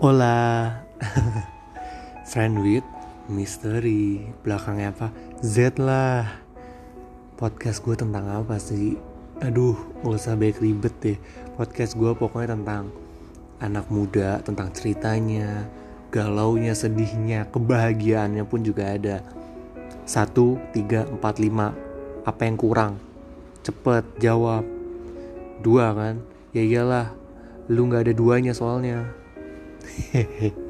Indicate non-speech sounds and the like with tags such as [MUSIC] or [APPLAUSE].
Hola [LAUGHS] Friend with Mystery Belakangnya apa? Z lah Podcast gue tentang apa sih? Aduh gak usah baik ribet deh Podcast gue pokoknya tentang Anak muda Tentang ceritanya Galaunya, sedihnya Kebahagiaannya pun juga ada Satu, tiga, empat, lima Apa yang kurang? Cepet jawab Dua kan? Ya iyalah Lu gak ada duanya soalnya 嘿 [LAUGHS] 嘿